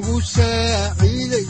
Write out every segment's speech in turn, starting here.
wuxunogu saaciiday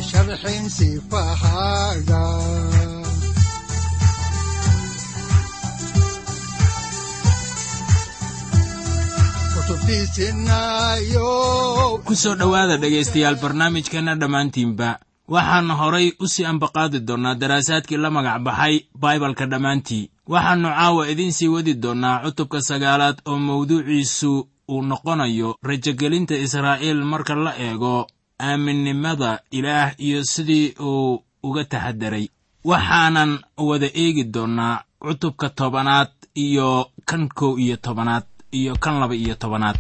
dhowaada dhegaystayaal barnaamijkeenna dhammaantiinba. Waxaan horay u sii ambaqaadi doonnaa daraasaadkii la magac baxay baibalka dhammaantii. Waxaannu caawa idiin sii wadi doonnaa cutubka sagaalaad oo mawduuciisu uu noqonayo rajogelinta israa'iil marka la eego aaminnimada ilaah iyo sidii uu uga taxadaray waxaanan wada eegi doonnaa cutubka tobanaad iyo kan kow iyo tobanaad iyo kan laba iyo tobanaad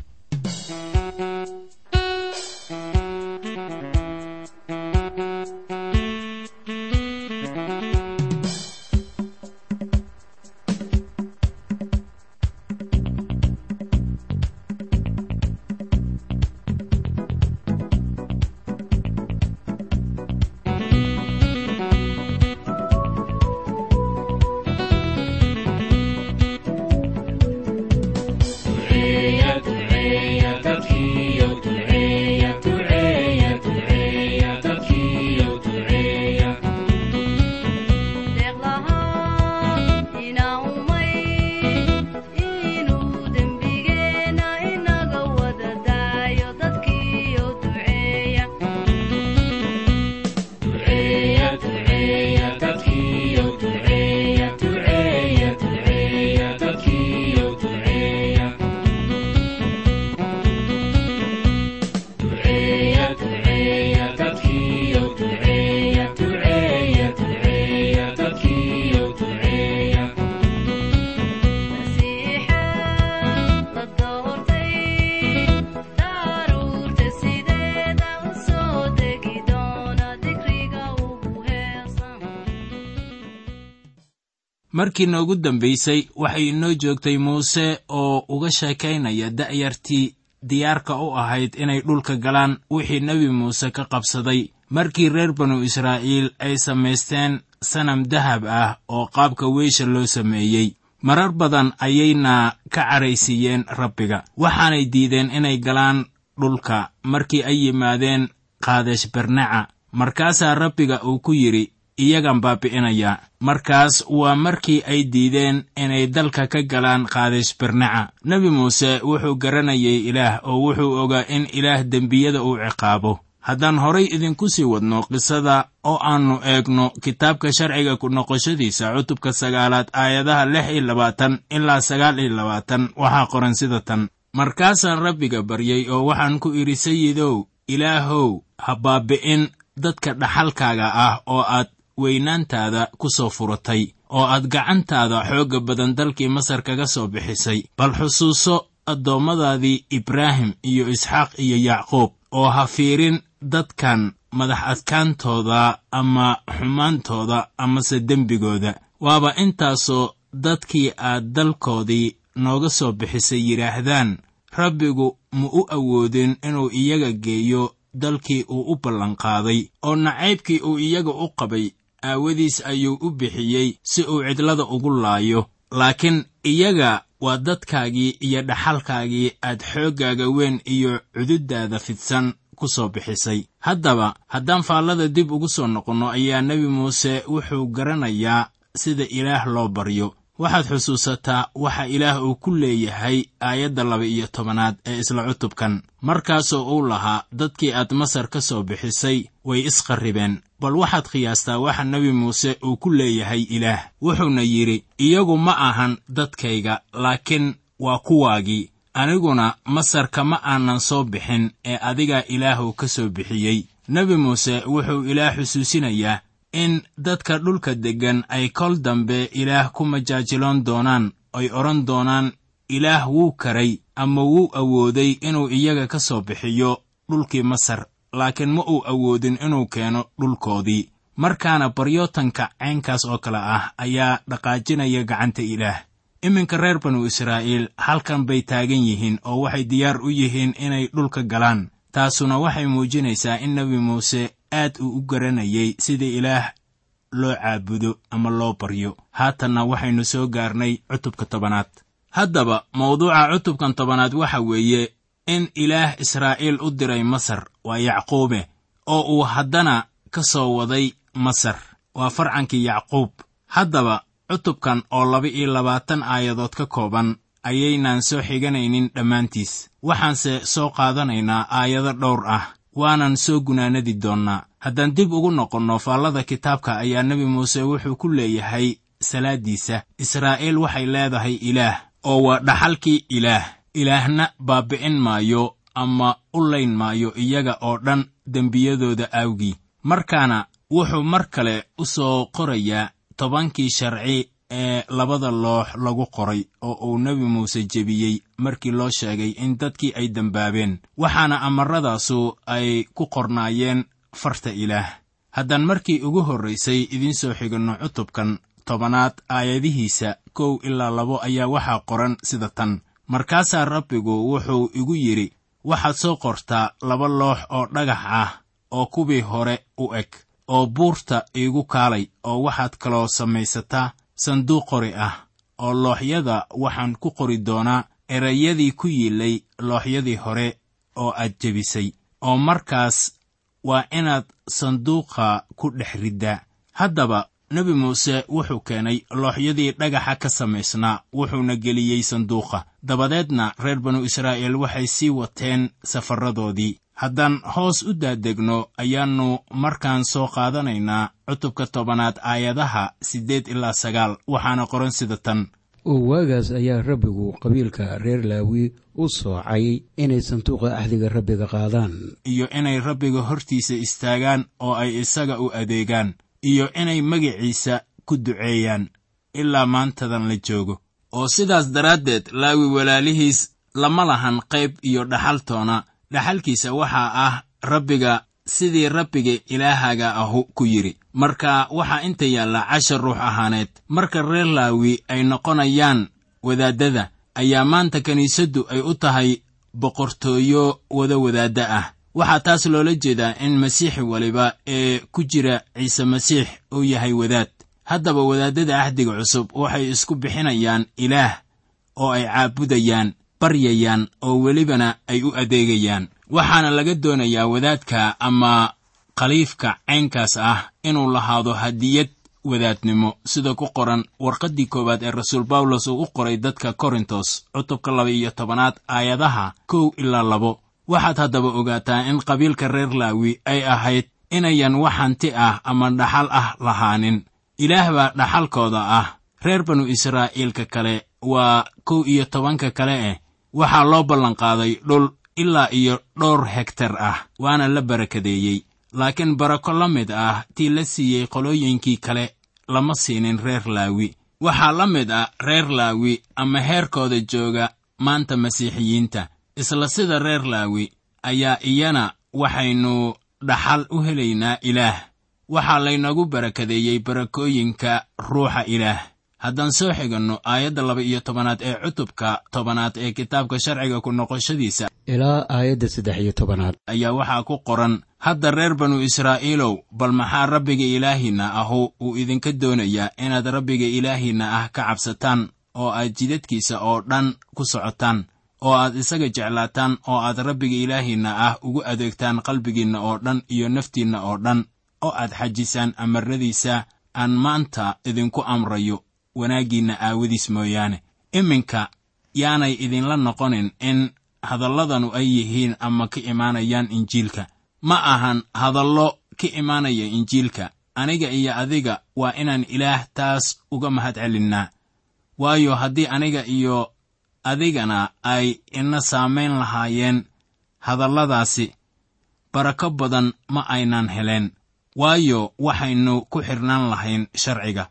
markii noogu dambaysay waxay inoo joogtay muuse oo uga sheekaynaya da'yartii diyaarka u ahayd inay dhulka galaan wixii nebi muuse ka qabsaday. Markii reer banu israa'iil ay samaysteen sanam dahab ah oo qaabka weysha loo sameeyey marar badan ayayna ka cadhaysiiyeen rabbiga. Waxaanay diideen inay galaan dhulka markii ay yimaadeen kaadesh barnaca markaasaa rabbiga uu ku yidhi iyagan baabi'inaya. Markaas waa markii ay diideen inay dalka ka galaan kaadesh barnaca nebi muuse wuxuu garanayay ilaah oo wuxuu ogaa in ilaah dembiyada uu ciqaabo. Haddaan horay idinku sii wadno qisada oo aannu eegno kitaabka sharciga ku noqoshadiisa cutubka sagaalaad aayadaha lix iyo labaatan ilaa sagaal iyo labaatan waxaa qoran sida tan. Markaasaan rabbiga baryey oo waxaan ku idhi sayidow ilaahow ha baabi'in dadka dhaxalkaaga ah oo aad weynaantaada ku soo furatay oo aad gacantaada xoogga badan dalkii masar kaga soo bixisay. Bal xusuuso addoommadaadii ibraahim iyo isxaaq iyo yacquub oo ha fiirin dadkan madax adkaantooda ama xumaantooda amase dembigooda. Waaba intaasoo dadkii aad dalkoodii nooga soo bixisay yidhaahdaan rabbigu ma u awoodin inuu iyaga geeyo dalkii uu u ballanqaaday oo nacaybkii uu iyaga u qabay aawadiis ayuu u bixiyey si uu cidlada ugu laayo. Laakiin iyaga waa dadkaagii iyo dhaxalkaagii aad xooggaaga weyn iyo cududdaada fidsan ku soo bixisay. Haddaba haddaan faallada dib ugu soo noqonno ayaa nebi muuse wuxuu garanayaa sida ilaah loo baryo. Waxaad xusuusataa waxa ilaah uu ku leeyahay aayadda laba iyo tobanaad ee isla cutubkan. Markaasoo uu lahaa dadkii aad masar ka soo bixisay way isqarribeen bal waxaad khiyaastaa waxa nebi muuse uu ku leeyahay ilaah. Wuxuuna yidhi iyagu ma ahan dadkayga laakiin waa kuwaagii. Aniguna masar kama aanan soo bixin ee adigaa ilaahu ka soo bixiyey. Nebi muuse wuxuu ilaah xusuusinayaa in dadka dhulka deggan ay kol dambe ilaah ku majaajiloon doonaan ay odhan doonaan ilaah wuu karay ama wuu awooday inuu iyaga ka soo bixiyo dhulkii masar laakiin ma uu awoodin inuu keeno dhulkoodii. Markaana baryootanka caynkaas oo kale ah ayaa dhaqaajinaya gacanta ilaah. Iminka reer banu israa'iil halkan bay taagan yihiin oo waxay diyaar u yihiin inay dhulka galaan. Taasuna waxay muujinaysaa in nebi muuse aad uu u garanayay sida ilaah loo caabudo ama loo baryo. Haatanna waxaynu soo gaarnay cutubka tobanaad. Haddaba mawduuca cutubkan tobanaad waxa weeye in ilaah israa'iil u diray masar waa yacquube oo uu haddana ka soo waday masar. Waa farcankii yacquub. Haddaba cutubkan oo laba-iyo labaatan aayadood ka kooban ayaynaan soo xiganaynin dhammaantiis. Waxaanse soo qaadanaynaa aayado dhowr ah waanan soo gunaanadi doonnaa. Haddaan dib ugu noqonno faallada kitaabka ayaa nebi muuse wuxuu ku leeyahay salaaddiisa. Israa'iil waxay leedahay ilaah oo waa dhaxalkii ilaah ilaahna baabbi'in maayo ama u layn maayo iyaga oo dhan dembiyadooda awgii markaana wuxuu mar kale u soo qorayaa tobankii sharci ee labada loox lagu qoray oo uu nebi muuse jebiyey markii loo sheegay in dadkii ay dembaabeen. Waxaana amarradaasu ay ku qornaayeen farta ilaah. Haddaan markii ugu horraysay idiin soo xiganno cutubkan tobanaad aayadihiisa kow ilaa labo ayaa waxaa qoran sida tan markaasaa rabbigu wuxuu igu yidhi waxaad soo qortaa laba loox oo dhagax ah oo kuwii hore u eg oo buurta iigu kaalay oo waxaad kaloo samaysataa sanduuq qori ah oo looxyada waxaan ku qori doonaa erayadii ku yiilay looxyadii hore oo aad jebisay oo markaas waa inaad sanduuqa ku dhex riddaa. Haddaba nebi muuse wuxuu keenay looxyadii dhagaxa ka samaysnaa wuxuuna geliyey sanduuqa. Dabadeedna reer banu israa'iil waxay sii wateen safarradoodii. Haddaan hoos u daadegno ayaannu markaan soo qaadanaynaa cutubka tobanaad aayadaha siddeed ilaa sagaal waxaana qoran sida tan. Oo waagaas ayaa rabbigu qabiilka reer laawi u soocay inay sanduuqa axdiga rabbiga qaadaan. Iyo inay rabbiga hortiisa istaagaan oo ay isaga u adeegaan iyo inay magiciisa ku duceeyaan ilaa maantadan la joogo. Oo sidaas daraaddeed laawi walaalihiis lama lahan qayb iyo dhaxaltoona dhaxalkiisa waxaa ah rabbiga sidii rabbiga ilaahaga ahu ku yidhi. Marka waxaa inta yaalla cashar ruux ahaaneed marka reer laawi ay noqonayaan wadaaddada ayaa maanta kiniisaddu ay u tahay boqortooyo wada wadaadda ah waxaa taas loola jeedaa in masiixi waliba ee ku jira ciise masiix uu yahay wadaad. Haddaba wadaaddada ahdiga cusub waxay isku bixinayaan ilaah oo ay caabudayaan baryayaan oo welibana ay u adeegayaan. Waxaana laga doonayaa wadaadka ama khaliifka caynkaas ah inuu lahaado hadiyad wadaadnimo sida ku qoran warqaddii koowaad ee rasuul bawlos uu u qoray dadka korintos cutubka laba iyo tobanaad aayadaha kow ilaa labo waxaad haddaba ogaataa in qabiilka reer laawi ay ahayd inayan wax hanti ah ama dhaxal ah lahaanin. Ilaah baa dhaxalkooda ah. Reer banu israa'iilka kale waa kow iyo tobanka kale eh. Waxaa loo ballanqaaday dhul ilaa iyo dhowr hegtar ah waana la barakadeeyey. Laakiin barako la mid ah tii la siiyey qolooyinkii kale lama siinin reer laawi waxaa la mid ah reer laawi ama heerkooda jooga maanta masiixiyiinta isla sida reer laawi ayaa iyana waxaynu dhaxal u helaynaa ilaah. Waxaa laynagu barakadeeyey barakooyinka ruuxa ilaah. Haddaan soo xiganno aayadda laba iyo tobanaad ee cutubka tobanaad ee kitaabka sharciga ku noqoshadiisa ilaa aayadda saddex iyo tobanaad. ayaa waxaa ku qoran hadda reer banu israa'iilow bal maxaa rabbiga ilaahiinna ahu uu idinka doonayaa inaad rabbiga ilaahiinna ah ka cabsataan oo aad jidadkiisa oo dhan ku socotaan oo aad isaga jeclaataan oo aad rabbiga ilaahiinna ah ugu adeegtaan qalbigiinna oo dhan iyo naftiinna oo dhan oo aad xajisaan amarradiisa aan maanta idinku amrayo wanaaggiinna aawadiis mooyaane. Iminka yaanay idinla noqonin in hadalladanu ay yihiin ama ka imaanayaan injiilka. Ma ahan hadallo ka imaanaya injiilka. Aniga iyo adiga waa inaan ilaah taas uga mahad celinnaa waayo haddii aniga iyo adigana ay ina saamayn lahaayeen hadalladaasi. Barako badan ma aynaan heleen waayo waxaynu ku xidhnaan lahayn sharciga.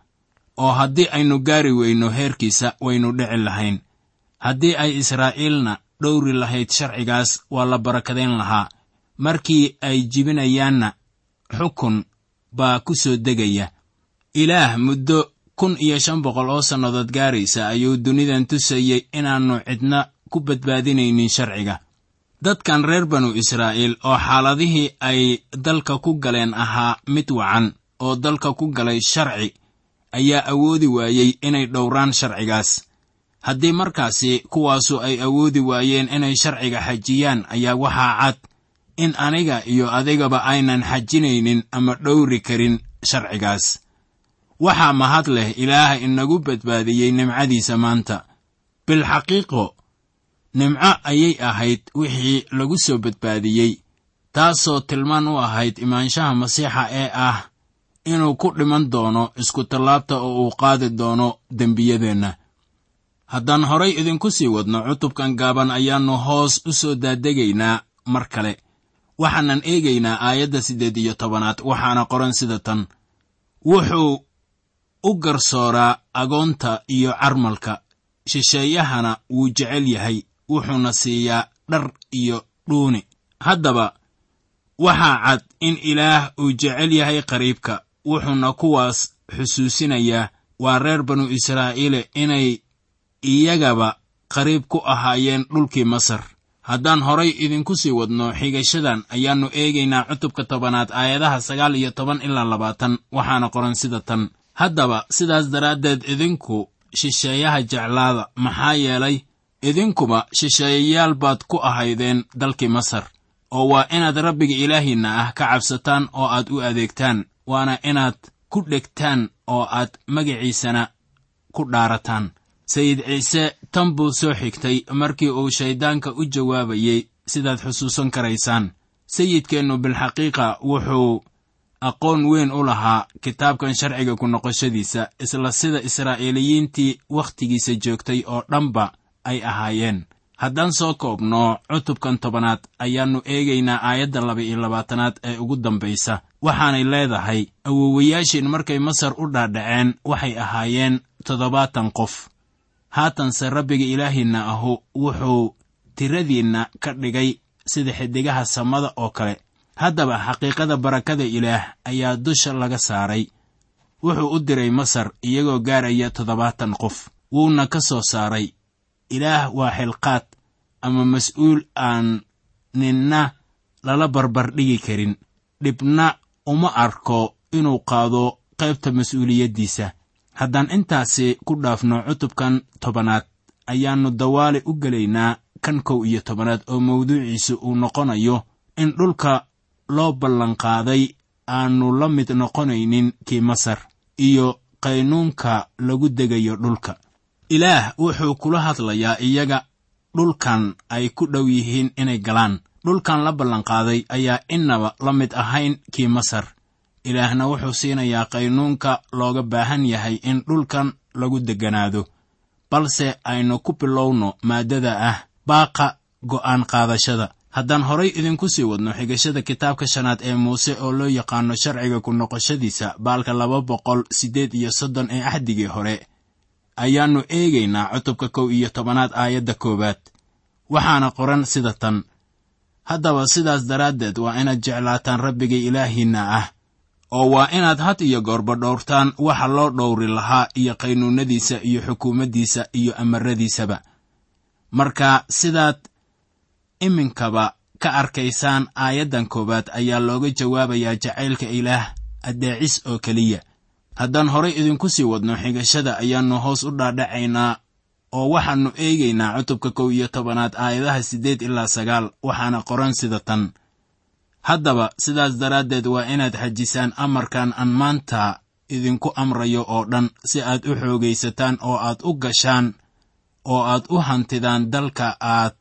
Oo haddii aynu gaari weyno heerkiisa waynu dhici lahayn. Haddii ay israa'iilna dhowri lahayd sharcigaas waa la barakadayn lahaa. Markii ay jibinayaanna xukun baa ku soo degaya. Ilaah muddo kun iyo shan boqol oo sannadood gaaraysa ayuu dunidan tusayey inaannu cidna ku badbaadinaynin sharciga. Dadkan reer banu israa'iil oo xaaladihii ay dalka ku galeen ahaa mid wacan oo dalka ku galay sharci ayaa awoodi waayey inay dhowraan sharcigaas. Haddii markaasi kuwaasu ay awoodi waayeen inay sharciga xajiyaan ayaa waxaa cad in aniga iyo adigaba aynan xajinaynin ama dhowri karin sharcigaas waxaa mahad leh ilaah inagu badbaadiyey nimcadiisa maanta. Bilxaqiiqo nimco ayay ahayd wixii lagu soo badbaadiyey taasoo tilmaan u ahayd imaanshaha masiixa ee ah inuu ku dhiman doono iskutallaabta oo uu qaadi doono dembiyadeenna. Haddaan horay idinku sii wadno cutubkan gaaban ayaannu hoos u soo daadegaynaa mar kale. Waxaanan eegaynaa aayadda siddeed iyo tobanaad waxaana qoran sida tan. Wuxuu u garsooraa agoonta iyo carmalka. Shisheeyahana wuu jecel yahay wuxuuna siiyaa dhar iyo dhuuni. Haddaba waxaa cad in ilaah uu jecel yahay qariibka wuxuuna kuwaas xusuusinayaa. Waa reer banu israa'iile inay iyagaba qariib ku ahaayeen dhulkii masar. Haddaan horay idinku sii wadno xigashadan ayaannu eegaynaa cutubka tobanaad aayadaha sagaal iyo toban ilaa labaatan. Waxaana qoran sida tan haddaba sidaas daraaddeed idinku shisheeyaha jeclaada maxaa yeelay idinkuba shisheeyayaal baad ku ahaydeen dalkii masar oo waa inaad rabbiga ilaahiinna ah ka cabsataan oo aad u adeegtaan waana inaad ku dhegtaan oo aad magaciisana ku dhaarataan. Sayid ciise tan buu soo xigtay markii uu shayddaanka u jawaabayey sidaad xusuusan karaysaan. Sayidkeennu bilxaqiiqa wuxuu aqoon weyn u lahaa kitaabkan sharciga ku noqoshadiisa isla sida israa'iiliyiintii wakhtigiisa joogtay oo dhanba ay ahaayeen. Haddaan soo koobno cutubkan tobanaad ayaannu eegaynaa aayadda laba iyo labaatanaad ee ugu dambaysa waxaanay leedahay awowayaashiin markay masar u dhaadhaceen waxay ahaayeen toddobaatan qof. Haatanse rabbiga ilaahiinna ahu wuxuu tiradiinna ka dhigay sida xidigaha samada oo kale haddaba xaqiiqada barakada ilaah ayaa dusha laga saaray. Wuxuu u diray masar iyagoo gaaraya toddobaatan qof. Wuuna ka soo saaray ilaah waa xilqaad ama mas'uul aan ninna lala barbardhigi karin. Dhibna uma arko inuu qaado qaybta mas'uuliyaddiisa. Haddaan intaasi ku dhaafno cutubkan tobanaad ayaannu dawaale u gelaynaa kan kow iyo tobanaad oo mawduuciisu uu noqonayo in dhulka loo ballanqaaday aannu la mid noqonaynin kii masar iyo qaynuunka lagu degayo dhulka. Ilaah wuxuu kula hadlayaa iyaga dhulkan ay ku dhow yihiin inay galaan. Dhulkan la ballanqaaday ayaa innaba la mid ahayn kii masar. Ilaahna wuxuu siinayaa qaynuunka looga baahan yahay in dhulkan lagu degganaado balse aynu ku bilowno maaddada ah baaqa go'aan qaadashada haddaan horay idinku sii wadno xigashada kitaabka shanaad ee muuse oo loo yaqaano sharciga ku noqoshadiisa baalka laba boqol siddeed iyo soddon ee axdigii hore ayaannu eegaynaa cutubka kow iyo tobanaad aayadda koowaad. Waxaana qoran sida tan haddaba sidaas daraaddeed waa inaad jeclaataan rabbiga ilaahiinna ah oo waa inaad had iyo goorba dhowrtaan waxa loo dhowri lahaa iyo qaynuunnadiisa iyo xukuumaddiisa iyo amaradiisaba marka sidaad iminkaba ka arkaysaan aayaddan koowaad ayaa looga jawaabayaa jacaylka ilaah addeecis oo keliya. Haddaan horay idinku sii wadno xigashada ayaannu hoos u dhaadhacaynaa oo waxaannu eegaynaa cutubka kow iyo tobanaad aayadaha siddeed ilaa sagaal waxaana qoran sida tan. Haddaba sidaas daraaddeed waa inaad xajisaan amarkan aan maanta idinku amrayo oo dhan si aad u xoogaysataan oo aad u gashaan oo aad u hantidaan dalka aad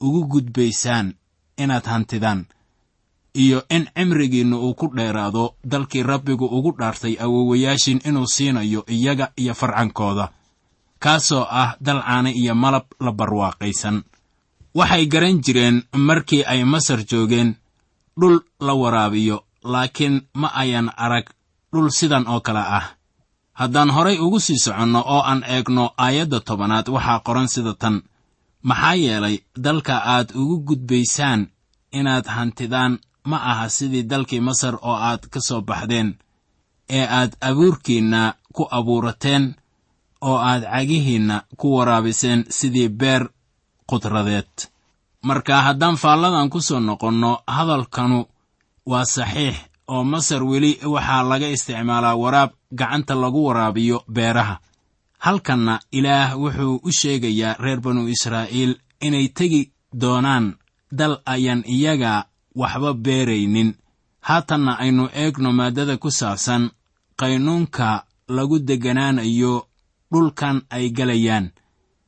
ugu gudbaysaan inaad hantidaan iyo in cimrigiinna uu ku dheeraado dalkii rabbigu ugu dhaartay awowayaashin inuu siinayo iyaga iyo farcankooda kaasoo ah dal caana iyo malab la barwaaqaysan. Waxay garan jireen markii ay masar joogeen dhul la waraabiyo laakiin ma ayan arag dhul sidan oo kale ah. Haddaan horay ugu sii soconno oo aan eegno aayadda tobanaad waxaa qoran sida tan maxaa yeelay dalka aad ugu gudbaysaan inaad hantidaan ma aha sidii dalkii masar oo aad ka soo baxdeen ee aad abuurkiinna ku abuurateen oo aad cagihiinna ku waraabiseen sidii beer qudradeed. Marka haddaan faalladan ku soo noqonno hadalkanu waa saxiix oo masar weli waxaa laga isticmaalaa waraab gacanta lagu waraabiyo beeraha halkanna ilaah wuxuu u sheegayaa reer banu israa'iil inay tegi doonaan dal ayaan iyaga waxba beeraynin. Haatanna aynu eegno maaddada ku saabsan qaynuunka lagu degganaanayo dhulkan ay galayaan.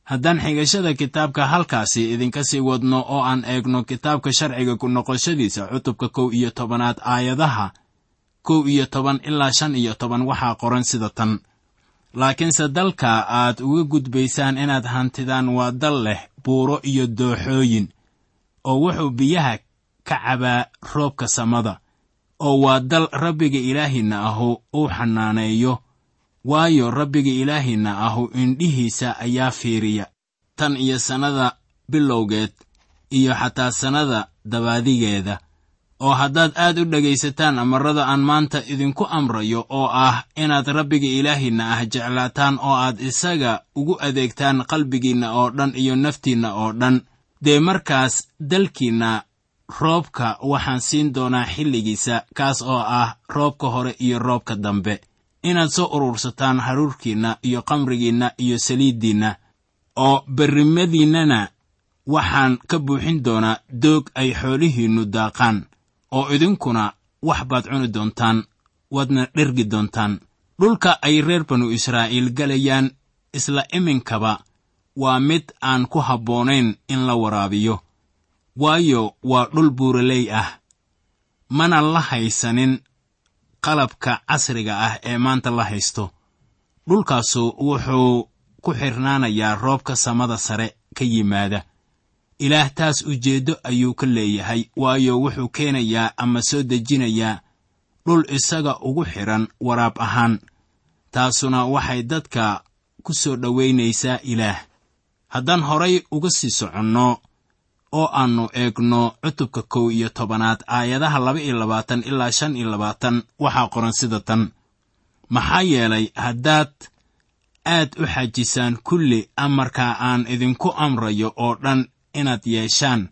Haddaan xigashada kitaabka halkaasi idinka sii wadno oo aan eegno kitaabka sharciga ku noqoshadiisa cutubka kow iyo tobanaad aayadaha kow iyo toban ilaa shan iyo toban waxaa qoran sida tan laakiinse dalka aad uga gudbaysaan inaad hantidaan waa dal leh buuro iyo dooxooyin oo wuxuu biyaha ka cabaa roobka samada oo waa dal rabbiga ilaahiinna ahu uu xanaaneeyo waayo rabbiga ilaahiinna ahu indhihiisa ayaa fiiriya. Tan iyo sannada bilowgeed iyo xataa sannada dabaadigeeda oo haddaad aad u dhegaysataan amarrada aan maanta idinku amrayo oo ah inaad rabbiga ilaahiinna ah jeclaataan oo aad isaga ugu adeegtaan qalbigiinna oo dhan iyo naftiinna oo dhan dee markaas dalkiinna roobka waxaan siin doonaa xilligiisa kaas oo ah roobka hore iyo roobka dambe. Inaad soo urursataan haruurkiinna iyo qamrigiinna iyo saliiddiinna oo berrimadiinnana waxaan ka buuxin doonaa doog ay xoolihiinnu daaqaan oo idinkuna wax baad cuni doontaan waadna dhergi doontaan. Dhulka ay reer banu israa'iil galayaan isla iminkaba waa mid aan ku habboonayn in la waraabiyo. Waayo waa dhul buuraley ah. Mana la haysanin qalabka casriga ah ee maanta la haysto. Dhulkaasu wuxuu ku xidhnaanayaa roobka samada sare ka yimaada ilaah taas ujeeddo ayuu ka leeyahay waayo wuxuu keenayaa ama soo dejinayaa dhul isaga ugu xidhan waraab ahaan. Taasuna waxay dadka ku soo dhowaynaysaa ilaah. Haddaan horay uga sii soconno oo aannu eegno cutubka kow iyo tobanaad aayadaha laba iyo labaatan ilaa shan iyo labaatan waxaa qoran sida tan. Maxaa yeelay haddaad aad u xajisaan kulli amarka aan idinku amrayo oo dhan inaad yeeshaan.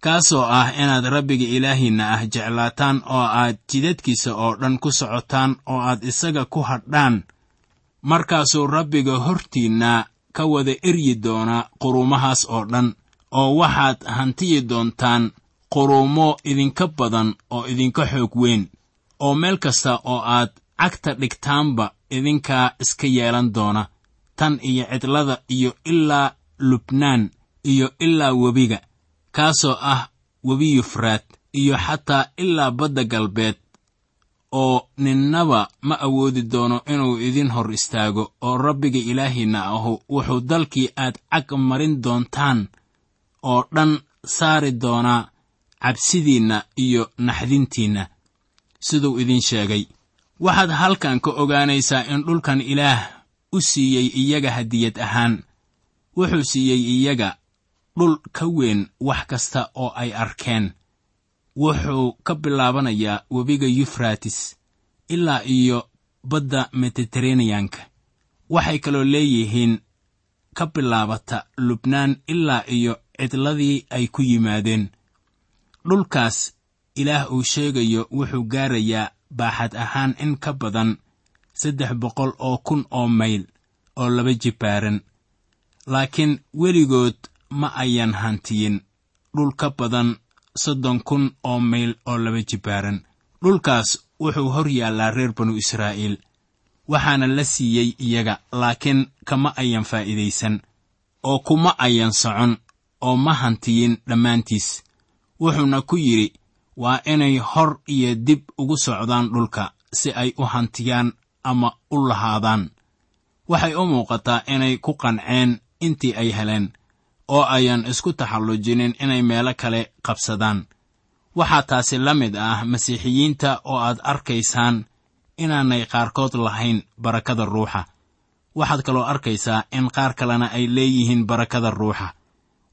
Kaasoo ah inaad rabbiga ilaahiinna ah jeclaataan oo aad jidadkiisa oo dhan ku socotaan oo aad isaga ku hadhaan. Markaasuu rabbiga hortiinna ka wada eryi doonaa quruumahaas oo dhan oo waxaad hantiyi doontaan quruumo idinka badan oo idinka xoog weyn oo meel kasta oo aad cagta dhigtaanba idinkaa iska yeelan doona. Tan iyo cidlada iyo ilaa lubnaan iyo ilaa webiga kaasoo ah webi yufraad iyo xataa ilaa badda galbeed oo ninnaba ma awoodi doono inuu idin hor istaago oo rabbiga ilaahiinna ahu wuxuu dalkii aad cag marin doontaan oo dhan saari doonaa cabsidiinna iyo naxdintiinna siduu idin sheegay. Waxaad halkan ka ogaanaysaa in dhulkan ilaah u siiyey iyaga hadiyad ahaan. Wuxuu siiyey iyaga dhul ka weyn wax kasta oo ay arkeen wuxuu ka bilaabanayaa webiga yufratis ilaa iyo badda mediteraneyanka waxay kaloo leeyihiin ka bilaabata lubnaan ilaa iyo cidladii ay ku yimaadeen. Dhulkaas ilaah uu sheegayo wuxuu gaarayaa baaxad ahaan in ka badan saddex boqol oo kun oo mayl oo laba jibbaaran laakiin weligood ma ayan hantiyin. Dhul ka badan soddon kun oo mayl oo laba jibbaaran dhulkaas wuxuu hor yaallaa reer banu israa'iil. Waxaana la siiyey iyaga laakiin kama ayan faa'iidaysan oo kuma ayan socon oo ma hantiyin dhammaantiis. Wuxuuna ku yidhi waa inay hor iyo dib ugu socdaan dhulka si ay u hantiyaan ama u lahaadaan. Waxay u muuqataa inay ku qanceen intii ay heleen oo ayan isku taxallujinin inay meelo kale qabsadaan. Waxaa taasi la mid ah masiixiyiinta oo aad arkaysaan inaanay qaarkood lahayn barakada ruuxa. Waxaad kaloo arkaysaa in qaar kalena ay leeyihiin barakada ruuxa.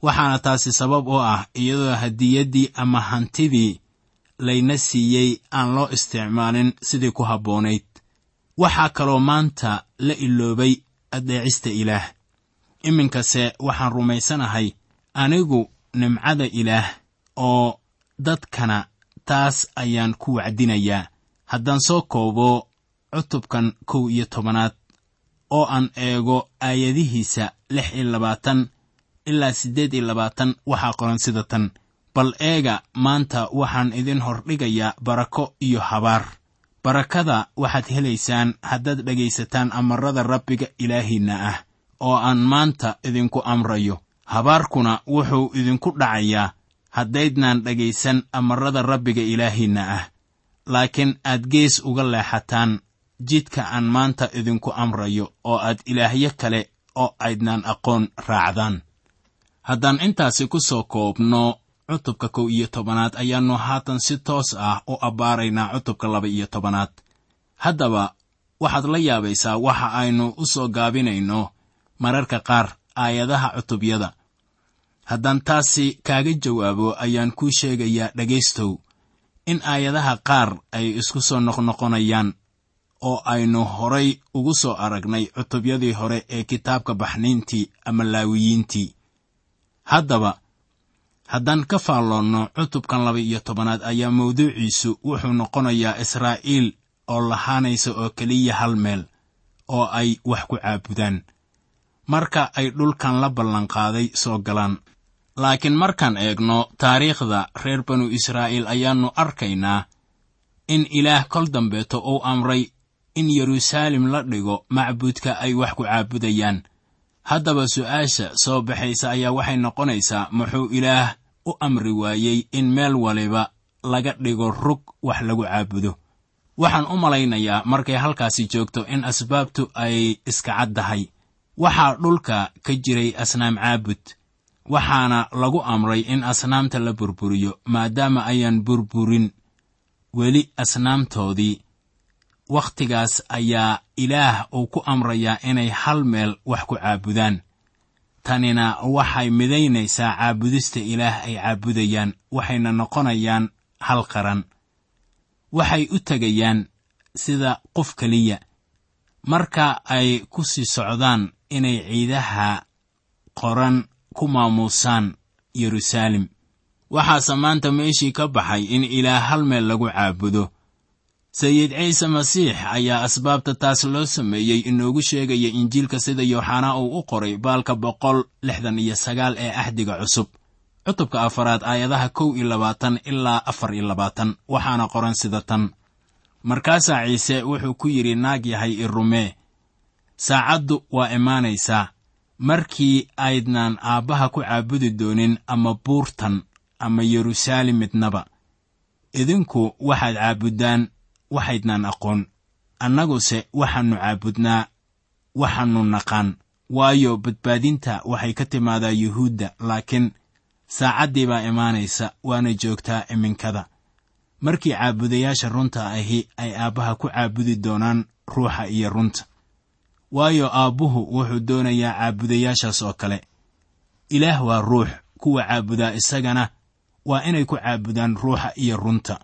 Waxaana taasi sabab u ah iyadoo hadiyaddii ama hantidii layna siiyey aan loo isticmaalin sidii ku habboonayd. Waxaa kaloo maanta la iloobay addeecista ilaah iminkase waxaan rumaysanahay anigu nimcada ilaah oo dadkana taas ayaan ku wacdinayaa. Haddaan soo koobo cutubkan kow iyo tobanaad oo aan eego aayadihiisa lix iyo labaatan ilaa siddeed iyo labaatan waxaa qoran sida tan. Bal eega maanta waxaan idin hordhigayaa barako iyo habaar. Barakada waxaad helaysaan haddaad dhegaysataan amarada rabbiga ilaahiinna ah oo aan maanta idinku amrayo. Habaarkuna wuxuu idinku dhacayaa haddaydnaan dhegaysan amarada rabbiga ilaahiinna ah. Laakiin aad gees uga leexataan jidka aan maanta idinku amrayo oo aad ilaahyo kale oo aydnaan aqoon raacdaan. Haddaan intaasi ku soo koobno cutubka kow iyo tobanaad ayaannu haatan si toos ah u abbaaraynaa cutubka laba iyo tobanaad. Haddaba waxaad la yaabaysaa waxa aynu u soo gaabinayno mararka qaar aayadaha cutubyada. Haddaan taasi kaaga jawaabo ayaan kuu sheegayaa dhegaystow in aayadaha qaar ay isku soo noqnoqonayaan oo aynu horay ugu soo aragnay cutubyadii hore ee kitaabka baxniintii ama laawiyiintii. Haddaba haddaan ka faalloonno cutubkan laba iyo tobanaad ayaa mawduuciisu wuxuu noqonayaa israa'iil oo lahaanaysa oo keliya hal meel oo ay wax ku caabudaan marka ay dhulkan la ballanqaaday soo galaan. Laakiin markaan eegno taariikhda reer banu israa'iil ayaannu arkaynaa in ilaah kol dambeeto uu amray in yeruusaalem la dhigo macbuudka ay wax ku caabudayaan. Haddaba su'aasha soo baxaysa ayaa waxay noqonaysaa muxuu ilaah u amri waayey in meel waliba laga dhigo rug wax lagu caabudo. Waxaan u malaynayaa markay halkaasi joogto in asbaabtu ay iska caddahay waxaa dhulka ka jiray asnaam caabud. Waxaana lagu amray in asnaamta la burburiyo maadaama ayaan burburin. Weli asnaamtoodii wakhtigaas ayaa ilaah uu ku amrayaa inay hal meel wax ku caabudaan. Tanina waxay midaynaysaa caabudista ilaah ay caabudayaan waxayna noqonayaan hal qaran. Waxay u tegayaan sida qof keliya marka ay ku sii socdaan inay ciidaha qoran ku maamuusaan yeruusaalem waxaase maanta meeshii ka baxay in ilaah hal meel lagu caabudo. Sayid ciise masiix ayaa asbaabta taas loo sameeyey inoogu sheegaya injiilka sida yooxanaa uu u qoray baalka boqol lixdan iyo sagaal ee axdiga cusub. Cutubka afaraad aayadaha kow iyo labaatan ilaa afar iyo labaatan waxaana qoran sida tan markaasaa ciise wuxuu ku yidhi naag yahay i rumee saacaddu waa imaanaysaa. Markii aydnaan aabbaha ku caabudi doonin ama buurtan ama yeruusaalem midnaba idinku waxaad caabuddaan waxaydnaan aqoon. Annaguse waxaannu caabudnaa waxaannu naqaan. Waayo badbaadinta waxay ka timaadaa yuhuudda laakiin saacaddii baa imaanaysa waana joogtaa iminkada markii caabudayaasha runta ahi ay aabbaha ku caabudi doonaan ruuxa iyo runta. Waayo aabbuhu wuxuu doonayaa caabudayaashaas oo kale. Ilaah waa ruux kuwa caabudaa isagana waa inay ku caabudaan ruuxa iyo runta.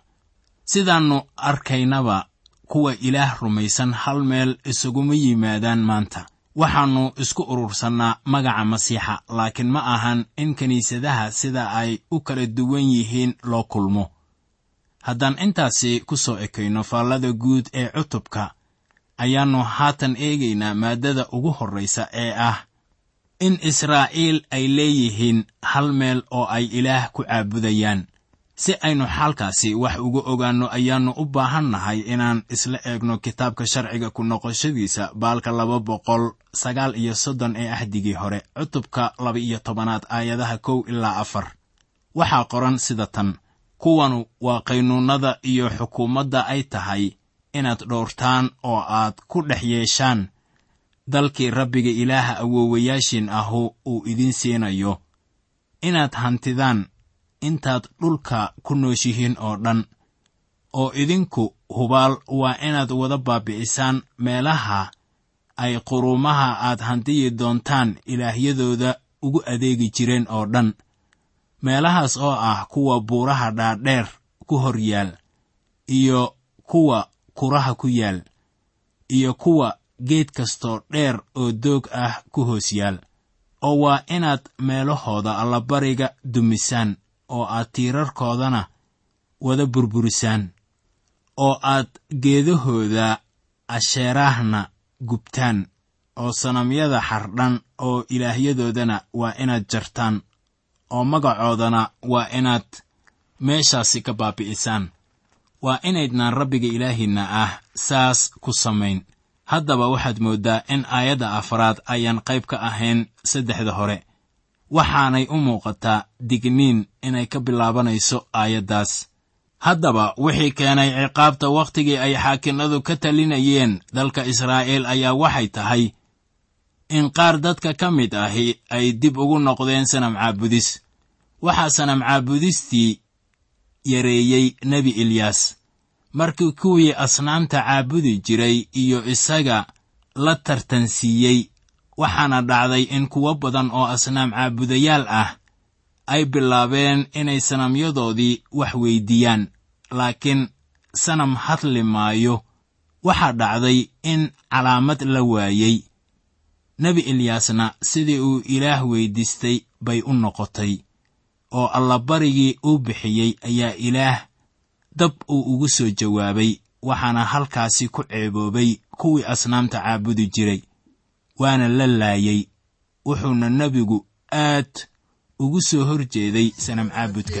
Sidaannu arkaynaba kuwa ilaah rumaysan hal meel isuguma yimaadaan maanta. Waxaannu isku urursannaa magaca masiixa laakiin ma ahan in kiniisadaha sida ay u kala duwan yihiin loo kulmo haddaan intaasi ku soo ekayno faallada guud ee cutubka ayaannu haatan eegaynaa maaddada ugu horraysa ee ah in israa'iil ay leeyihiin hal meel oo ay ilaah ku caabudayaan. Si aynu xaalkaasi wax uga ogaanno ayaannu u baahan nahay inaan isla eegno kitaabka sharciga ku noqoshadiisa baalka laba boqol sagaal iyo soddon ee axdigii hore cutubka laba iyo tobanaad aayadaha kow ilaa afar. Waxaa qoran sida tan kuwanu waa qaynuunnada iyo xukuumadda ay tahay inaad dhowrtaan oo aad ku dhex yeeshaan. Dalkii rabbiga ilaaha awoowayaashin ahu uu idiin siinayo. Inaad hantidaan intaad dhulka ku nooshihiin oo dhan. Oo idinku hubaal waa inaad wada baabi'isaan meelaha ay quruumaha aad hantiyi doontaan ilaahyadooda ugu adeegi jireen oo dhan meelahaas oo ah kuwa buuraha dhaadheer ku hor yaal iyo kuwa kuraha ku yaal iyo kuwa geed kastoo dheer oo doog ah ku hoos yaal oo waa inaad meelahooda allabariga dumisaan oo aad tiirarkoodana wada burburisaan oo aad geedahooda asheeraahna gubtaan oo sanamyada xardhan oo ilaahyadoodana waa inaad jartaan oo magacoodana waa inaad meeshaasi ka baabi'isaan. Waa inaydnaan rabbiga ilaahiinna ah saas ku samayn. Haddaba waxaad mooddaa in aayadda afraad ayaan qayb ka ahayn saddexda hore. Waxaanay u muuqataa digniin inay ka bilaabanayso aayaddaas. Haddaba wixii keenay ciqaabta wakhtigii ay xaakinnadu ka talinayeen dalka israa'iil ayaa waxay tahay in qaar dadka ka mid ahi ay dib ugu noqdeen sanam caabudis. Waxaa sanam caabudistii yareeyey nebi ilyaas. Markii kuwii asnaamta caabudi jiray iyo isaga la tartansiiyey waxaana dhacday in kuwo badan oo asnaam caabudayaal ah ay bilaabeen inay sanamyadoodii wax weyddiiyaan laakiin sanam hadli maayo waxaa dhacday in calaamad la waayey nebi ilyaasna sidii uu ilaah weyddiistay bay u noqotay oo allabarigii uu bixiyey ayaa ilaah dab uu ugu soo jawaabay waxaana halkaasi ku ceeboobay kuwii asnaamta caabudi jiray waana la laayey wuxuuna nebigu aad ugu soo hor jeeday sanam caabudka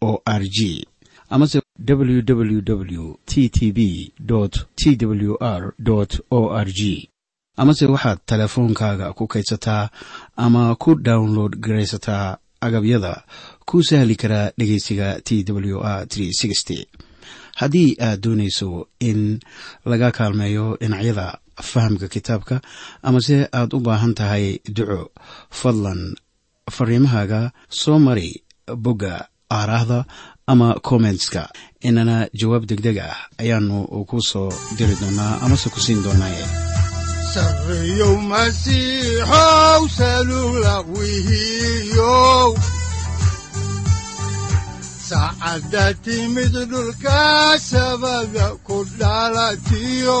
o r g. Amase www t t b t w r o r g. Amase waxaad teleefoonkaaga ku kaydsataa ama ku download garaysataa agabyada. Ku sahli karaa dhegeysiga t w r haddii aad doonayso in laga kaalmeeyo dhinacyada fahamka kitaabka amase aad u baahan tahay duco fadlan fariimahaaga soo mari bogga aaraahda ama kommentska inana jawaab degdeg ah ayaanu ku soo diri doonaa amase ku siin doonaaye. Saacadda timid dhulka sabada ku dhalatiyo